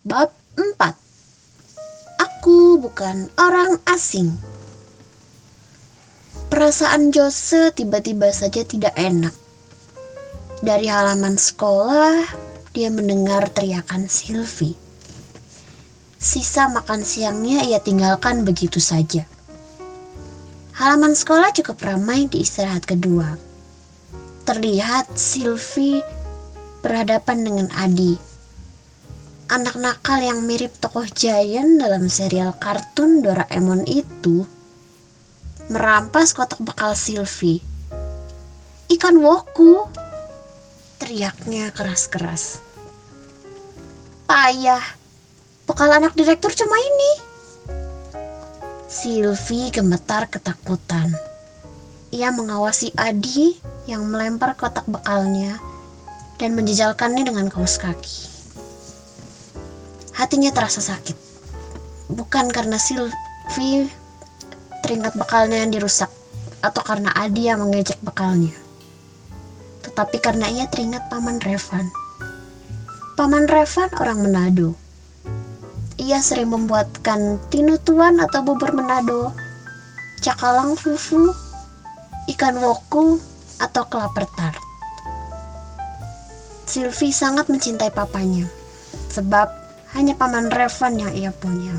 Bab 4 Aku bukan orang asing. Perasaan Jose tiba-tiba saja tidak enak. Dari halaman sekolah Dia mendengar teriakan Sylvie. Sisa makan siangnya ia tinggalkan begitu saja. Halaman sekolah cukup ramai di istirahat kedua. Terlihat Sylvie berhadapan dengan Adi anak nakal yang mirip tokoh Giant dalam serial kartun Doraemon itu merampas kotak bekal Sylvie. Ikan woku, teriaknya keras-keras. Payah, bekal anak direktur cuma ini. Sylvie gemetar ketakutan. Ia mengawasi Adi yang melempar kotak bekalnya dan menjejalkannya dengan kaos kaki. Hatinya terasa sakit. Bukan karena Sylvie teringat bekalnya yang dirusak atau karena Adi yang mengejek bekalnya. Tetapi karena ia teringat Paman Revan. Paman Revan orang Manado. Ia sering membuatkan tinutuan atau bubur Manado, cakalang fufu, ikan woku, atau kelapa tart. Sylvie sangat mencintai papanya, sebab hanya paman Revan yang ia punya.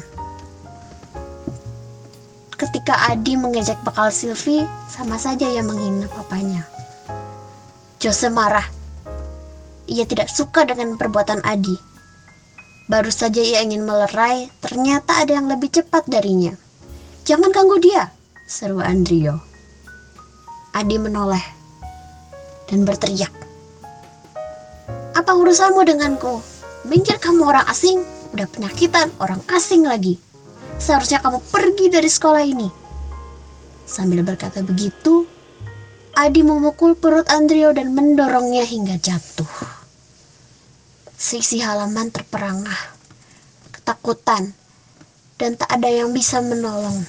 Ketika Adi mengejek bekal Sylvie, sama saja ia menghina papanya. Jose marah. Ia tidak suka dengan perbuatan Adi. Baru saja ia ingin melerai, ternyata ada yang lebih cepat darinya. Jangan ganggu dia, seru Andrio. Adi menoleh dan berteriak. Apa urusanmu denganku? Minggir kamu orang asing, udah penyakitan orang asing lagi. Seharusnya kamu pergi dari sekolah ini. Sambil berkata begitu, Adi memukul perut Andrio dan mendorongnya hingga jatuh. Sisi halaman terperangah, ketakutan, dan tak ada yang bisa menolong.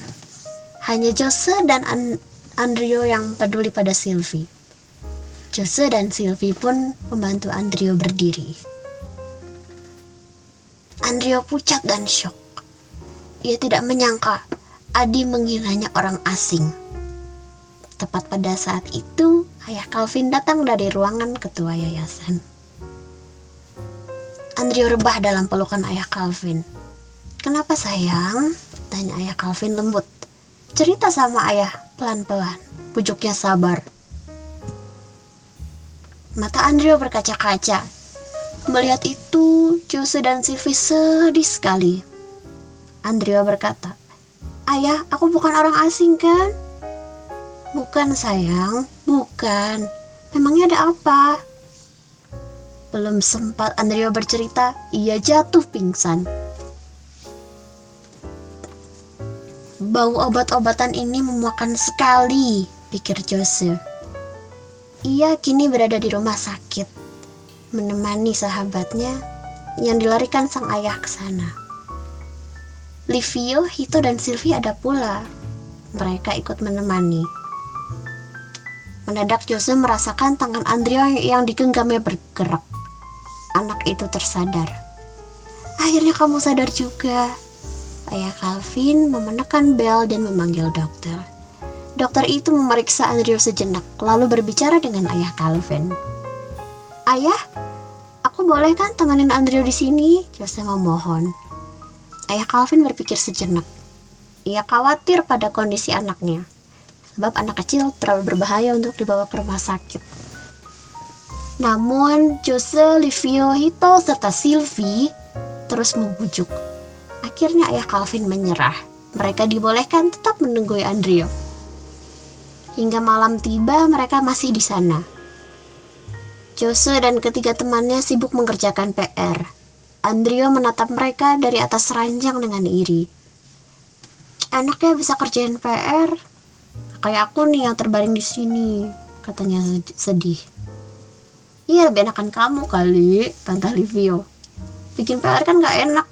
Hanya Jose dan An Andrio yang peduli pada Sylvie. Jose dan Sylvie pun membantu Andrio berdiri. Andrea pucat dan shock. Ia tidak menyangka Adi mengiranya orang asing. Tepat pada saat itu, ayah Calvin datang dari ruangan ketua yayasan. Andrea rebah dalam pelukan ayah Calvin. Kenapa sayang? Tanya ayah Calvin lembut. Cerita sama ayah pelan-pelan. Pujuknya sabar. Mata Andrea berkaca-kaca Melihat itu, Jose dan Sylvie sedih sekali. Andrea berkata, Ayah, aku bukan orang asing kan? Bukan sayang, bukan. Memangnya ada apa? Belum sempat Andrea bercerita, ia jatuh pingsan. Bau obat-obatan ini memakan sekali, pikir Jose. Ia kini berada di rumah sakit menemani sahabatnya yang dilarikan sang ayah ke sana. Livio, Hito, dan Sylvie ada pula. Mereka ikut menemani. Mendadak Jose merasakan tangan Andrea yang digenggamnya bergerak. Anak itu tersadar. Akhirnya kamu sadar juga. Ayah Calvin memenekan bel dan memanggil dokter. Dokter itu memeriksa Andrea sejenak, lalu berbicara dengan ayah Calvin. Ayah, aku boleh kan temenin Andrew di sini? Jose memohon. Ayah Calvin berpikir sejenak. Ia khawatir pada kondisi anaknya, sebab anak kecil terlalu berbahaya untuk dibawa ke rumah sakit. Namun, Jose, Livio, Hito, serta Sylvie terus membujuk. Akhirnya ayah Calvin menyerah. Mereka dibolehkan tetap menunggu Andrew. Hingga malam tiba, mereka masih di sana. Jose dan ketiga temannya sibuk mengerjakan PR. Andrio menatap mereka dari atas ranjang dengan iri. Enaknya bisa kerjain PR. Kayak aku nih yang terbaring di sini, katanya sedih. Iya lebih enakan kamu kali, Tante Livio. Bikin PR kan gak enak.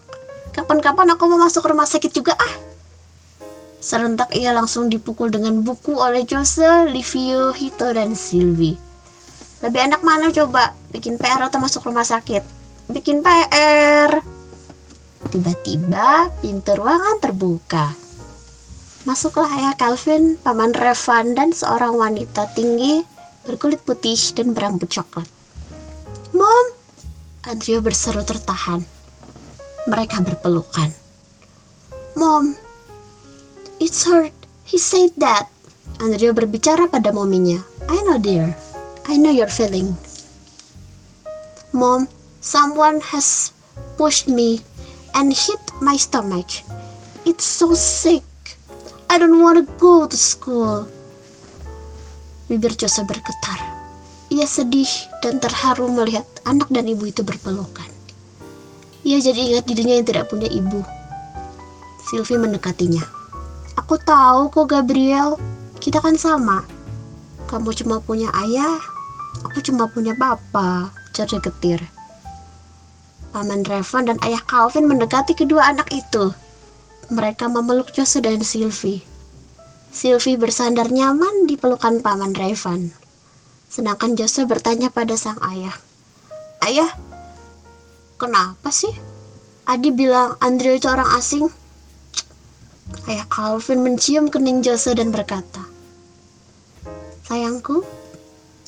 Kapan-kapan aku mau masuk rumah sakit juga ah. Serentak ia langsung dipukul dengan buku oleh Jose, Livio, Hito, dan Sylvie. Lebih enak mana coba? Bikin PR atau masuk rumah sakit? Bikin PR. Tiba-tiba pintu ruangan terbuka. Masuklah ayah Calvin, paman Revan, dan seorang wanita tinggi berkulit putih dan berambut coklat. Mom! Andrea berseru tertahan. Mereka berpelukan. Mom, it's hurt. He said that. Andrea berbicara pada mominya. I know dear. I know your feeling. Mom, someone has pushed me and hit my stomach. It's so sick. I don't want to go to school. Bibir Jose bergetar. Ia sedih dan terharu melihat anak dan ibu itu berpelukan. Ia jadi ingat dirinya yang tidak punya ibu. Sylvie mendekatinya. Aku tahu kok Gabriel, kita kan sama. Kamu cuma punya ayah, aku cuma punya papa, Jadi getir. Paman Revan dan ayah Calvin mendekati kedua anak itu. Mereka memeluk Jose dan Sylvie. Sylvie bersandar nyaman di pelukan paman Revan. Sedangkan Jose bertanya pada sang ayah. Ayah, kenapa sih? Adi bilang Andrea itu orang asing. Ayah Calvin mencium kening Jose dan berkata, Sayangku,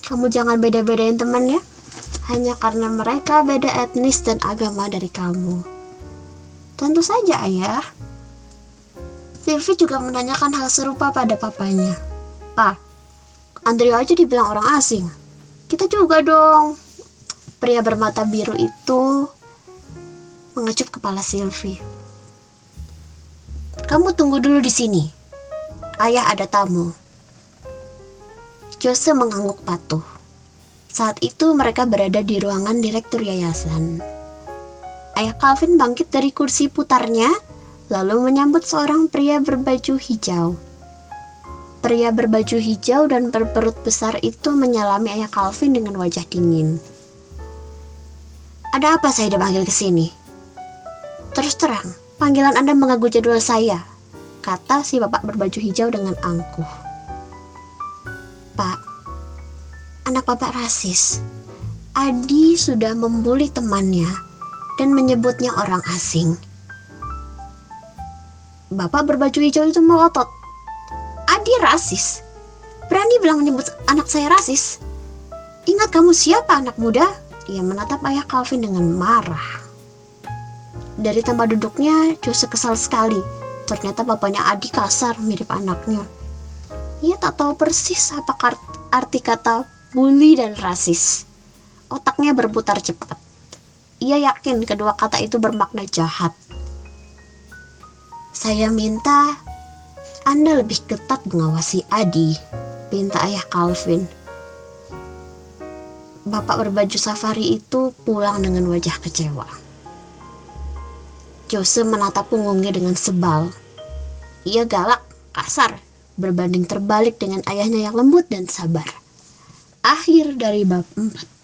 kamu jangan beda-bedain teman ya. Hanya karena mereka beda etnis dan agama dari kamu. Tentu saja ayah. Sylvie juga menanyakan hal serupa pada papanya. Pak, Andrea aja dibilang orang asing. Kita juga dong. Pria bermata biru itu mengecup kepala Sylvie. Kamu tunggu dulu di sini. Ayah ada tamu. Jose mengangguk patuh. Saat itu mereka berada di ruangan direktur yayasan. Ayah Calvin bangkit dari kursi putarnya lalu menyambut seorang pria berbaju hijau. Pria berbaju hijau dan berperut besar itu menyalami ayah Calvin dengan wajah dingin. Ada apa saya dipanggil ke sini? Terus terang, panggilan Anda mengganggu jadwal saya, kata si bapak berbaju hijau dengan angkuh. Anak bapak rasis. Adi sudah membuli temannya dan menyebutnya orang asing. Bapak berbaju hijau itu melotot. Adi rasis. Berani bilang menyebut anak saya rasis. Ingat kamu siapa anak muda? Ia menatap ayah Calvin dengan marah. Dari tempat duduknya, Jose kesal sekali. Ternyata bapaknya Adi kasar, mirip anaknya. Ia tak tahu persis apa arti kata bully dan rasis. Otaknya berputar cepat. Ia yakin kedua kata itu bermakna jahat. Saya minta Anda lebih ketat mengawasi Adi, pinta ayah Calvin. Bapak berbaju safari itu pulang dengan wajah kecewa. Jose menatap punggungnya dengan sebal. Ia galak, kasar, berbanding terbalik dengan ayahnya yang lembut dan sabar. Akhir dari bab 4.